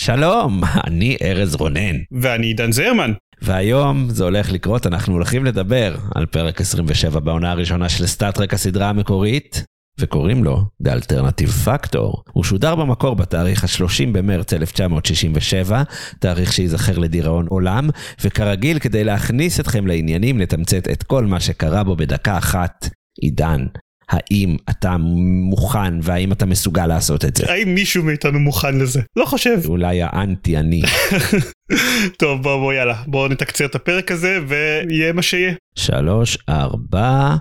שלום, אני ארז רונן. ואני עידן זרמן. והיום זה הולך לקרות, אנחנו הולכים לדבר על פרק 27 בעונה הראשונה של סטארט-טרק הסדרה המקורית, וקוראים לו The Alternative Factor. הוא שודר במקור בתאריך ה-30 במרץ 1967, תאריך שייזכר לדיראון עולם, וכרגיל כדי להכניס אתכם לעניינים לתמצת את כל מה שקרה בו בדקה אחת. עידן, האם אתה מוכן והאם אתה מסוגל לעשות את זה? האם מישהו מאיתנו מוכן לזה? לא חושב. אולי האנטי אני. טוב בוא בוא יאללה בוא נתקצר את הפרק הזה ויהיה מה שיהיה. שלוש, ארבע,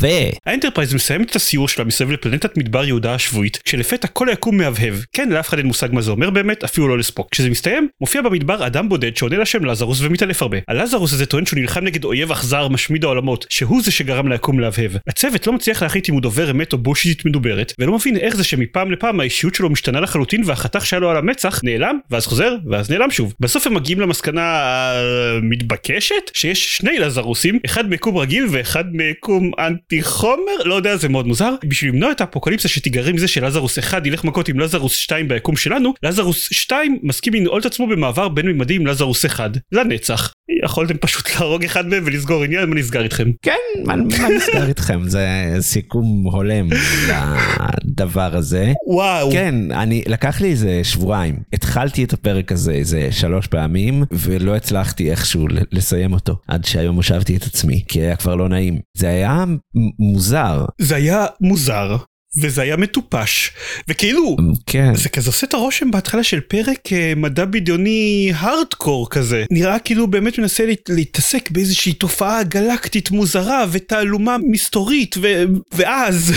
ו... האנטרפרייז מסיימת את הסיור שלה מסביב לפלנטת מדבר יהודה השבועית כשלפתע כל היקום מהבהב. כן לאף אחד אין מושג מה זה אומר באמת אפילו לא לספוק. כשזה מסתיים מופיע במדבר אדם בודד שעונה לשם לזרוס ומתעלף הרבה. הלזרוס הזה טוען שהוא נלחם נגד אויב אכזר משמיד העולמות שהוא זה שגרם ליקום להבהב. הצוות לא מצליח להחליט אם הוא דובר אמת או בושיטית מדוברת ולא מבין איך זה שמפעם לפעם האישיות שלו משתנה לחלוטין והחתך שהיה לו על המצח נעלם ואז חוזר ואז נעלם שוב. בסוף הם מגיעים למסקנה המתבקשת שיש שני לזרוסים אחד מיקום רגיל ואחד מיקום אנטי חומר לא יודע זה מאוד מוזר. בשביל למנוע את האפוקליפסה שתיגרם מזה שלזרוס 1 ילך מכות עם לזרוס 2 ביקום שלנו לזרוס 2 מסכים לנעול את עצמו במעבר בין ממדי עם לזרוס 1 לנצח. יכולתם פשוט להרוג אחד מהם ולסגור עניין מה נסגר איתכם? כן מה, מה נסגר? איתכם זה סיכום הולם לדבר הזה. וואו. כן אני לקח לי איזה שבועיים. התחלתי את הפרק הזה איזה שלוש פעמים ולא הצלחתי איכשהו לסיים אותו עד שהיום הושבתי את עצמי כי היה כבר לא נעים. זה היה מוזר. זה היה מוזר וזה היה מטופש וכאילו כן. זה כזה עושה את הרושם בהתחלה של פרק אה, מדע בדיוני הארדקור כזה. נראה כאילו באמת מנסה להת, להתעסק באיזושהי תופעה גלקטית מוזרה ותעלומה מסתורית ו, ואז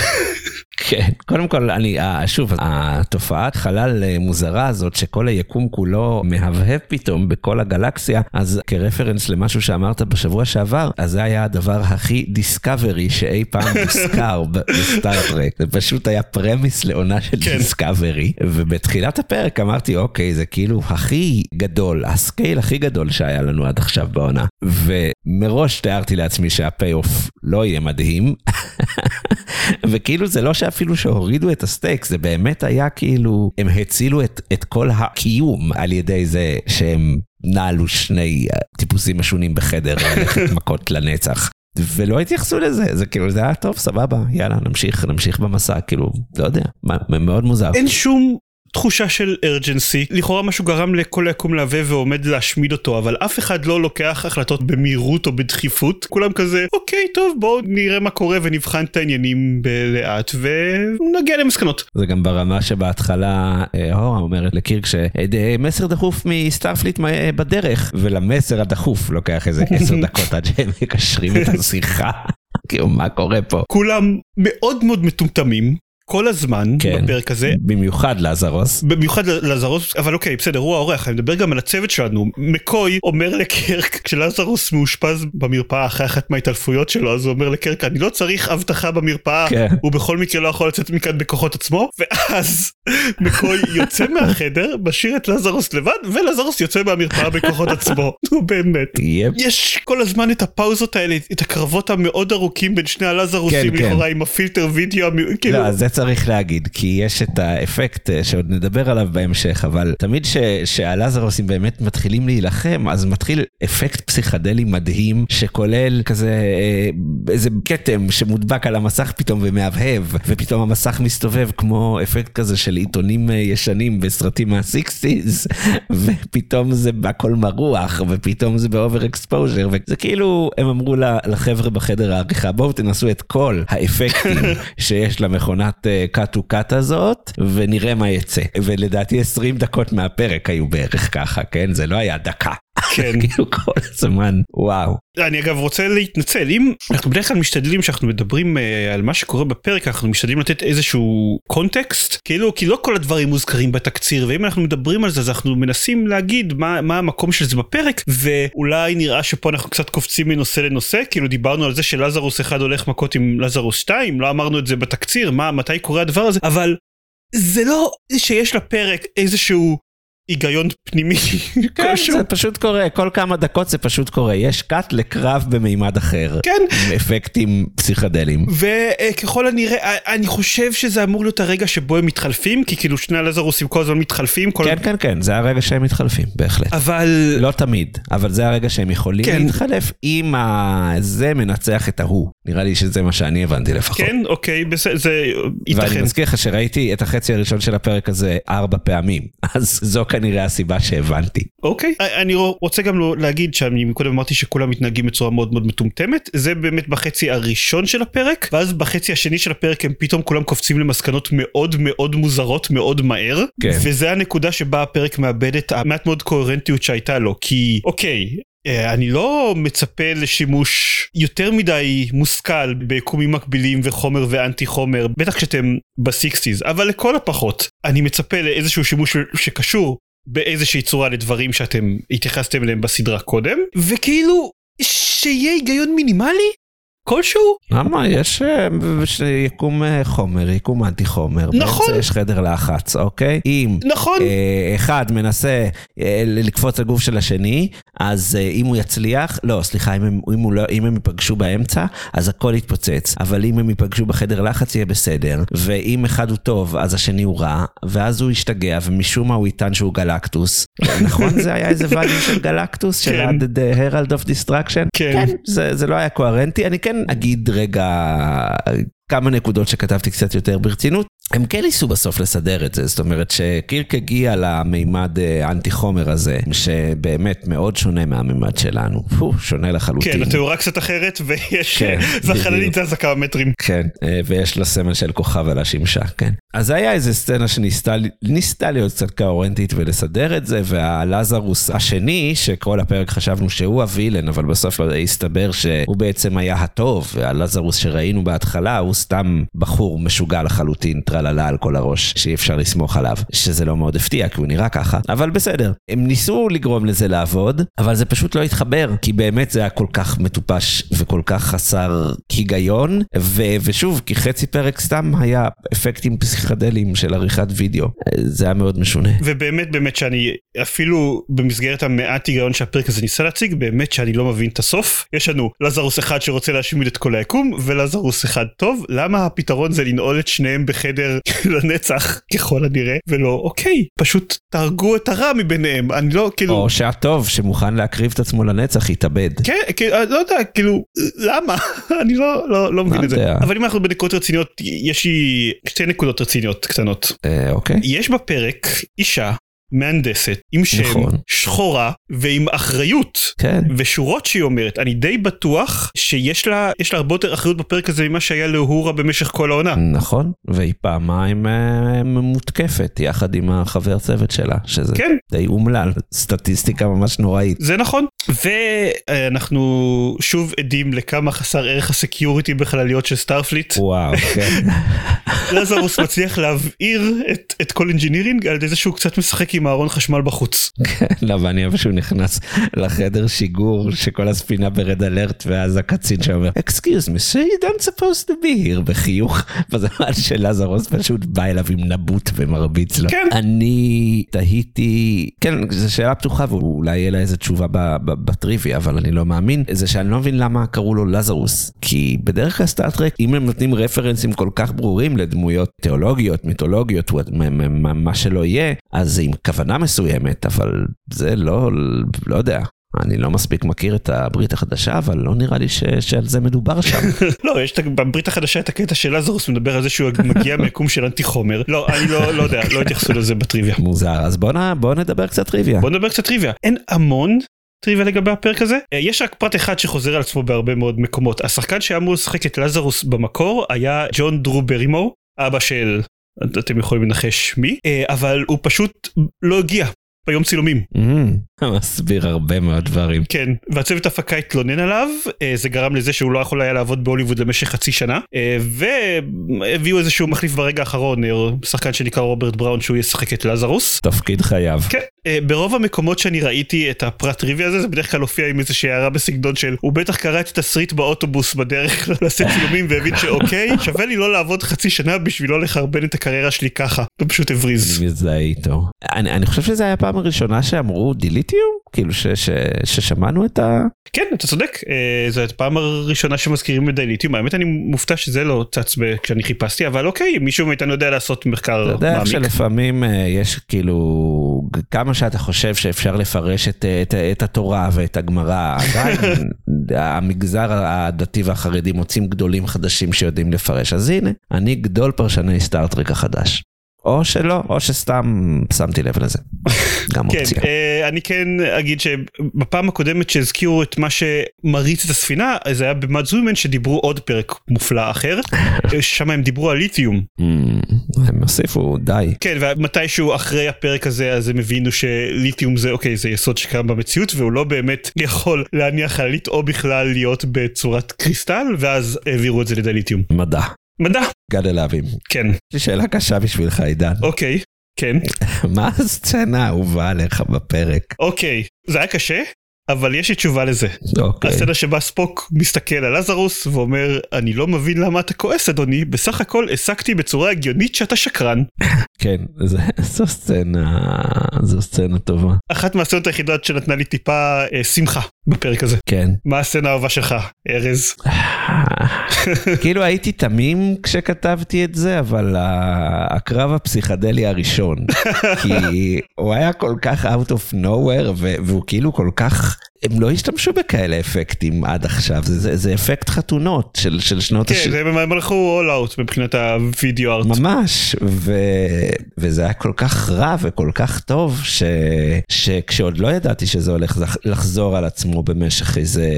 כן. קודם כל אני שוב התופעת חלל אה, מוזרה הזאת שכל היקום כולו מהבהב פתאום בכל הגלקסיה אז כ reference למשהו שאמרת בשבוע שעבר אז זה היה הדבר הכי דיסקאברי שאי פעם מוזכר בסטאר-טרק זה פשוט היה premise לעונה של כן. דיסקאברי ובתחילת הפרק אמרתי אוקיי זה כאילו הכי גדול ה scale הכי גדול שהיה לנו עד עכשיו בעונה. ומראש תיארתי לעצמי שה payoff לא יהיה מדהים וכאילו זה לא שאפילו שהורידו את ה stake זה באמת היה כאילו הם הצילו את, את כל הקיום על ידי זה שהם נעלו שני אה, טיפוסים משונים בחדר ללכת מכות לנצח. ולא התייחסו לזה זה כאילו זה היה טוב סבבה יאללה נמשיך נמשיך במסע כאילו לא יודע מה, מאוד מוזר. אין שום תחושה של ארג'נסי לכאורה משהו גרם לכל היקום להווה ועומד להשמיד אותו אבל אף אחד לא לוקח החלטות במהירות או בדחיפות. כולם כזה אוקיי טוב בואו נראה מה קורה ונבחן את העניינים לאט ונגיע למסקנות. זה גם ברמה שבהתחלה אה, הורה אומרת לקירק שמסר דחוף מסטארפליט בדרך. ולמסר הדחוף לוקח איזה עשר דקות עד שהם מקשרים את השיחה. כאילו מה קורה פה? כולם מאוד מאוד מטומטמים כל הזמן כן. בפרק הזה. במיוחד לזרוס. במיוחד לזרוס, אבל אוקיי, בסדר, הוא האורח, אני מדבר גם על הצוות שלנו. מקוי אומר לקרק, כשלזרוס מאושפז במרפאה אחרי אחת מההתעלפויות שלו, אז הוא אומר לקרק, אני לא צריך אבטחה במרפאה, כן. הוא בכל מקרה לא יכול לצאת מכאן בכוחות עצמו, ואז מקוי יוצא מהחדר, משאיר את לזרוס לבד, ולזרוס יוצא מהמרפאה בכוחות עצמו. נו באמת. יפ. יש כל הזמן את הפאוזות האלה, את הקרבות המאוד ארוכים בין שני הלזרוסים כן, כן. לכאורה עם הפילטר וידאו, כאילו, לא, צריך להגיד, כי יש את האפקט אה, שעוד נדבר עליו בהמשך, אבל תמיד ש- שהלזרוסים באמת מתחילים להילחם, אז מתחיל אפקט פסיכדלי מדהים, שכולל כזה אה, איזה כתם שמודבק על המסך פתאום ומהבהב, ופתאום המסך מסתובב כמו אפקט כזה של עיתונים אה, ישנים בסרטים מה sixties, ופתאום זה הכל מרוח, ופתאום זה ב over exposure, וזה כאילו הם אמרו לחבר'ה בחדר העריכה, בואו תנסו את כל האפקטים שיש למכונת קאט טו קאט הזאת, ונראה מה יצא. ולדעתי 20 דקות מהפרק היו בערך ככה, כן? זה לא היה דקה. כן. כאילו כל הזמן, וואו. אני אגב רוצה להתנצל אם אנחנו בדרך כלל משתדלים שאנחנו מדברים uh, על מה שקורה בפרק אנחנו משתדלים לתת איזשהו קונטקסט כאילו כי לא כל הדברים מוזכרים בתקציר ואם אנחנו מדברים על זה אז אנחנו מנסים להגיד מה, מה המקום של זה בפרק ואולי נראה שפה אנחנו קצת קופצים מנושא לנושא כאילו דיברנו על זה שלזרוס אחד הולך מכות עם לזרוס 2 לא אמרנו את זה בתקציר מה מתי קורה הדבר הזה אבל זה לא שיש לפרק איזשהו היגיון פנימי כן, כלשהו. זה פשוט קורה, כל כמה דקות זה פשוט קורה. יש קאט לקרב במימד אחר. כן. עם אפקטים פסיכדליים. וככל הנראה אני חושב שזה אמור להיות הרגע שבו הם מתחלפים כי כאילו שני הלזרוסים כל הזמן מתחלפים כל כן, כן, כן, זה הרגע שהם מתחלפים, בהחלט. אבל לא תמיד, אבל זה הרגע שהם יכולים כן. להתחלף אם ה- זה מנצח את ההוא. נראה לי שזה מה שאני הבנתי לפחות. כן אוקיי בסדר זה ואני ייתכן מזכיר לך שראיתי את החצי הראשון של הפרק הזה ארבע פעמים, אז זו כנראה הסיבה שהבנתי. אוקיי אני רוצה גם לא- להגיד שאני קודם אמרתי שכולם מתנהגים בצורה מאוד מאוד מטומטמת זה באמת בחצי הראשון של הפרק ואז בחצי השני של הפרק הם פתאום כולם קופצים למסקנות מאוד מאוד מוזרות מאוד מהר כן. וזה הנקודה שבה הפרק מאבד את המעט מאוד קוהרנטיות שהייתה לו כי אוקיי. אה, אני לא מצפה לשימוש יותר מדי מושכל ביקומים מקבילים וחומר ואנטי חומר בטח כשאתם בסיקסטיז אבל לכל הפחות אני מצפה לאיזשהו שימוש שקשור באיזושהי צורה לדברים שאתם התייחסתם אליהם בסדרה קודם וכאילו שיהיה היגיון מינימלי כלשהו למה? יש אה, יקום אה, חומר, יקום אנטי חומר. נכון. באמצע יש חדר לחץ, אוקיי? אם נכון אה, אחד מנסה אה, לקפוץ לגוף של השני, אז אה, אם הוא יצליח, לא, סליחה, אם הם, אם, הוא לא, אם הם ייפגשו באמצע, אז הכל יתפוצץ. אבל אם הם ייפגשו בחדר לחץ יהיה בסדר. ואם אחד הוא טוב, אז השני הוא רע, ואז הוא ישתגע, ומשום מה הוא יטען שהוא גלקטוס. נכון? זה היה איזה ואליום של גלקטוס, של כן. The Herald of Destruction? כן. זה, זה לא היה קוהרנטי. אני כן אגיד רגע כמה נקודות שכתבתי קצת יותר ברצינות. הם כן ניסו בסוף לסדר את זה, זאת אומרת שקירק הגיע למימד אה, אנטי חומר הזה, שבאמת מאוד שונה מהמימד שלנו. פו, שונה לחלוטין. כן התאורה קצת אחרת ויש כן, והחללית. זזה כמה מטרים כן, אה, ויש לה סמל של כוכב על השמשה, כן. אז היה איזה סצנה שניסתה ניסתה להיות קצת קוהרנטית ולסדר את זה, והלזרוס השני, שכל הפרק חשבנו שהוא הווילן, אבל בסוף הסתבר שהוא בעצם היה הטוב, והלזרוס שראינו בהתחלה הוא סתם בחור משוגע לחלוטין, טרללה על כל הראש, שאי אפשר לסמוך עליו, שזה לא מאוד הפתיע, כי הוא נראה ככה, אבל בסדר. הם ניסו לגרום לזה לעבוד, אבל זה פשוט לא התחבר, כי באמת זה היה כל כך מטופש וכל כך חסר היגיון, ו- ושוב, כי חצי פרק סתם היה אפקטים פסיכדליים של עריכת וידאו. זה היה מאוד משונה. ובאמת באמת שאני אפילו במסגרת המעט היגיון שהפרק הזה ניסה להציג באמת שאני לא מבין את הסוף יש לנו לזרוס אחד שרוצה להשמיד את כל היקום ולזרוס אחד טוב למה הפתרון זה לנעול את שניהם בחדר לנצח ככל הנראה ולא אוקיי פשוט תהרגו את הרע מביניהם אני לא כאילו או שהטוב שמוכן להקריב את עצמו לנצח יתאבד. כן, כאילו, לא יודע, כאילו, למה? אני לא, לא, לא מבין את זה. אבל אם אנחנו בנקודות רציניות, יש לי שתי נקודות רציניות קטנות. אה, אוקיי. יש בפרק אישה מהנדסת עם שם נכון. שחורה ועם אחריות. כן. ושורות שהיא אומרת, אני די בטוח שיש לה, יש לה הרבה יותר אחריות בפרק הזה ממה שהיה לאהורה במשך כל העונה. נכון, והיא פעמיים אה, מותקפת יחד עם החבר צוות שלה, שזה כן. די אומלל, סטטיסטיקה ממש נוראית. זה נכון ואנחנו שוב עדים לכמה חסר ערך ה security בחלליות של סטארפליט. וואו, כן. לזרוס מצליח להבעיר את, את כל engineering על ידי זה שהוא קצת משחק עם הארון חשמל בחוץ. לא, ואני אוהב שהוא נכנס לחדר שיגור שכל הספינה ב red alert ואז הקצין שאומר, mister, you don't supposed to be here, בחיוך, בזמן שלזרוס פשוט בא אליו עם נבוט ומרביץ לו. כן. אני תהיתי, כן, זו שאלה פתוחה ואולי יהיה לה איזה תשובה בטריוויה, אבל אני לא מאמין, זה שאני לא מבין למה קראו לו לזרוס. כי בדרך כלל סטארט-טרק, אם הם נותנים רפרנסים כל כך ברורים לדמויות תיאולוגיות, מיתולוגיות, מה שלא יהיה, אז זה עם כוונה מסוימת, אבל זה לא, לא יודע. אני לא מספיק מכיר את הברית החדשה, אבל לא נראה לי ש, שעל זה מדובר שם. לא, יש בברית החדשה את הקטע של לזרוס מדבר על זה שהוא מגיע מיקום של אנטי חומר. לא, אני לא, לא יודע, לא התייחסו לזה בטריוויה. מוזר, אז בוא, נ, בוא נדבר קצת טריוויה. בוא נדבר קצת טריוויה. אין המון טריוויה לגבי הפרק הזה. אה, יש רק פרט אחד שחוזר על עצמו בהרבה מאוד מקומות. השחקן שהיה אמור לשחק את לזרוס במקור היה ג'ון דרו ברימור, אבא של... אתם יכולים לנחש מי, אה, אבל הוא פשוט לא הגיע ביום צילומים. Mm, מסביר הרבה מאוד דברים. כן, והצוות הפקה התלונן עליו, אה, זה גרם לזה שהוא לא יכול היה לעבוד בהוליווד למשך חצי שנה, אה, והביאו איזשהו מחליף ברגע האחרון, אה, שחקן שנקרא רוברט בראון שהוא ישחק את לזרוס. תפקיד חייו. כן, ברוב המקומות שאני ראיתי את הפרט טריוויה הזה, זה בדרך כלל הופיע עם איזושהי הערה בסגנון של הוא בטח קרא את התסריט באוטובוס בדרך לשאת צילומים והבין שאוקיי, שווה לי לא לעבוד חצי שנה בשביל לא לחרבן את הקריירה שלי ככה, ופשוט הבריז. אני מזדהה איתו. אני, אני חושב שזה היה הפעם הראשונה שאמרו דיליטיום? כאילו ש, ש, ששמענו את ה... כן, אתה צודק, אה, זו הפעם הראשונה שמזכירים את דיליטיום, האמת אני מופתע שזה לא צץ כשאני חיפשתי, אבל אוקיי, מישהו מאיתנו יודע לעשות מחקר אתה יודע איך מעמיק. שלפעמים אה, יש כאילו, כמה שאתה חושב שאפשר לפרש את, את, את התורה ואת הגמרא, עדיין המגזר הדתי והחרדי מוצאים גדולים חדשים שיודעים לפרש. אז הנה, אני גדול פרשני סטארטרק החדש. או שלא, או שסתם שמתי לב לזה. גם כן, אופציה. אה, אני כן אגיד שבפעם הקודמת שהזכירו את מה שמריץ את הספינה, זה היה במאד זוימן שדיברו עוד פרק מופלא אחר, אה, שם הם דיברו על ליתיום. Mm, הם הוסיפו די. כן, ומתישהו אחרי הפרק הזה אז הם הבינו שליתיום זה אוקיי זה יסוד שקיים במציאות והוא לא באמת יכול להניח חללית או בכלל להיות בצורת קריסטל ואז העבירו את זה לידי ליתיום. מדע. מדע. גדל להבים. כן. יש לי שאלה קשה בשבילך עידן. אוקיי. כן. מה הסצנה האהובה עליך בפרק? אוקיי. זה היה קשה. אבל יש לי תשובה לזה. אוקיי. הסצנה שבה ספוק מסתכל על לזרוס ואומר אני לא מבין למה אתה כועס אדוני בסך הכל הסקתי בצורה הגיונית שאתה שקרן. כן, זה- זו סצנה, זו סצנה טובה. אחת מהסצנות היחידות שנתנה לי טיפה אה, שמחה בפרק הזה. כן. מה הסצנה האהובה שלך ארז? כאילו הייתי תמים כשכתבתי את זה, אבל הקרב הפסיכדלי הראשון, כי הוא היה כל כך out of nowhere, והוא כאילו כל כך, הם לא השתמשו בכאלה אפקטים עד עכשיו, זה, זה, זה אפקט חתונות של, של שנות כן, ה-70. זה הם הלכו all out מבחינת הווידאו ארט. ממש, ו... וזה היה כל כך רע וכל כך טוב, ש... שכשעוד לא ידעתי שזה הולך לח- לחזור על עצמו במשך איזה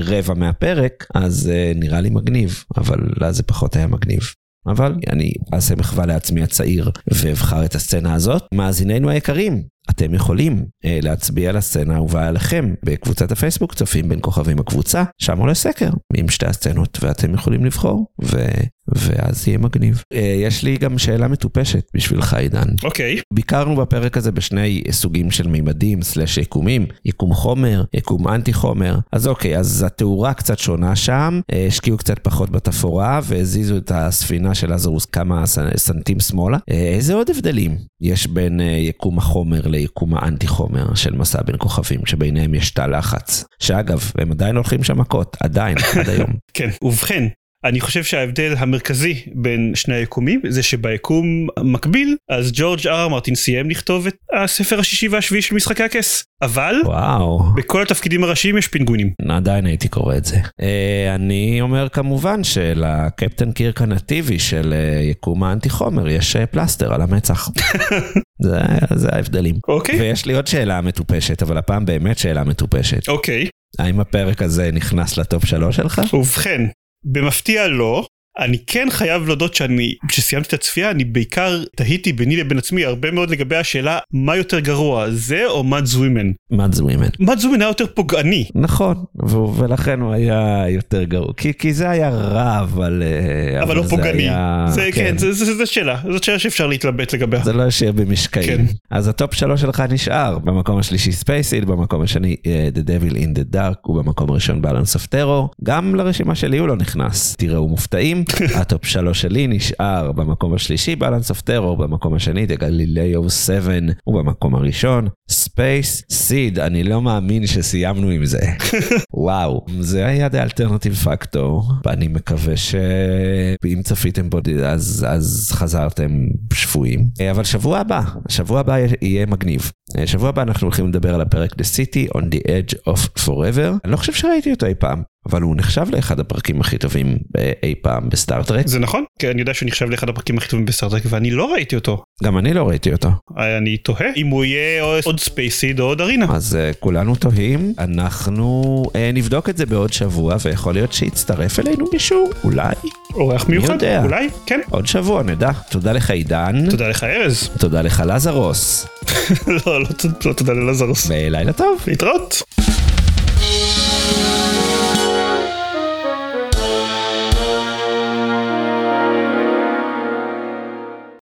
רבע מהפרק, אז uh, נראה לי מגניב, אבל לה זה פחות היה מגניב. אבל אני אעשה מחווה לעצמי הצעיר ואבחר את הסצנה הזאת. מאזיננו היקרים, אתם יכולים אה, להצביע על הסצנה האהובה עליכם בקבוצת הפייסבוק צופים בין כוכבים הקבוצה, שם עולה סקר עם שתי הסצנות ואתם יכולים לבחור ו... ואז יהיה מגניב. אה, יש לי גם שאלה מטופשת בשבילך עידן. אוקיי. ביקרנו בפרק הזה בשני סוגים של מימדים סלאש יקומים, יקום חומר, יקום אנטי חומר. אז אוקיי, אז התאורה קצת שונה שם, אה, השקיעו קצת פחות בתפאורה והזיזו את הספינה של לזרוס כמה סנ- סנטים שמאלה. אה, איזה עוד הבדלים יש בין אה, יקום החומר ליקום האנטי חומר של מסע בין כוכבים, שביניהם יש תא לחץ. שאגב, הם עדיין הולכים שם מכות, עדיין, עד היום. כן. ובכן. אני חושב שההבדל המרכזי בין שני היקומים זה שביקום מקביל אז ג'ורג' אר מרטין סיים לכתוב את הספר השישי והשביעי של משחקי הכס אבל וואו. בכל התפקידים הראשיים יש פינגווינים. עדיין הייתי קורא את זה. אה, אני אומר כמובן שלקפטן קירק הנתיבי של אה, יקום האנטי חומר יש אה, פלסטר על המצח. זה, זה ההבדלים. אוקיי. ויש לי עוד שאלה מטופשת, אבל הפעם באמת שאלה מטופשת. אוקיי. האם הפרק הזה נכנס לטופ שלוש שלך? ובכן, במפתיע לא. אני כן חייב להודות שאני, כשסיימתי את הצפייה, אני בעיקר תהיתי ביני לבין עצמי הרבה מאוד לגבי השאלה מה יותר גרוע, זה או מאד זווימן. מאד זווימן. מאד זווימן היה יותר פוגעני. נכון, ו- ולכן הוא היה יותר גרוע, כי, כי זה היה רע, אבל... אה, אבל לא זה פוגעני. היה- זה כן, זה- זה זה שאלה, זאת שאלה שאפשר להתלבט לגביה. זה לא ישאיר במשקעים. כן. אז ה top שלוש שלך נשאר, במקום השלישי Space Seed, במקום השני אה, The Devil in the Dark, ובמקום הראשון Balance of Terror. גם לרשימה שלי הוא לא נכנס, תראו מופתעים. ה top שלוש שלי נשאר במקום השלישי Balance of Terror, במקום השני The Galileo 7, ובמקום הראשון Space Seed. אני לא מאמין שסיימנו עם זה. וואו, זה היה The Alternative Factor, ואני מקווה שאם צפיתם בו אז, אז חזרתם שפויים. אה, אבל שבוע הבא, שבוע הבא יהיה מגניב. אה, שבוע הבא אנחנו הולכים לדבר על הפרק The City on the Edge of Forever. אני לא חושב שראיתי אותו אי פעם, אבל הוא נחשב לאחד הפרקים הכי טובים אה, אי פעם בסטאר-טרק. זה נכון? כי אני יודע שהוא נחשב לאחד הפרקים הכי טובים בסטאר טרק ואני לא ראיתי אותו. גם אני לא ראיתי אותו. אני תוהה אם הוא יהיה עוד Space Seed או עוד Arena. אז אה, כולנו תוהים, אנחנו אה, נבדוק את זה בעוד שבוע, ויכול להיות שיצטרף אלינו מישהו, אולי, אורח מיוחד, יודע? אולי, כן. עוד שבוע נדע. תודה לך עידן. תודה לך ארז. תודה לך לזרוס. לא, לא, לא תודה ללזרוס. ולילה טוב. להתראות.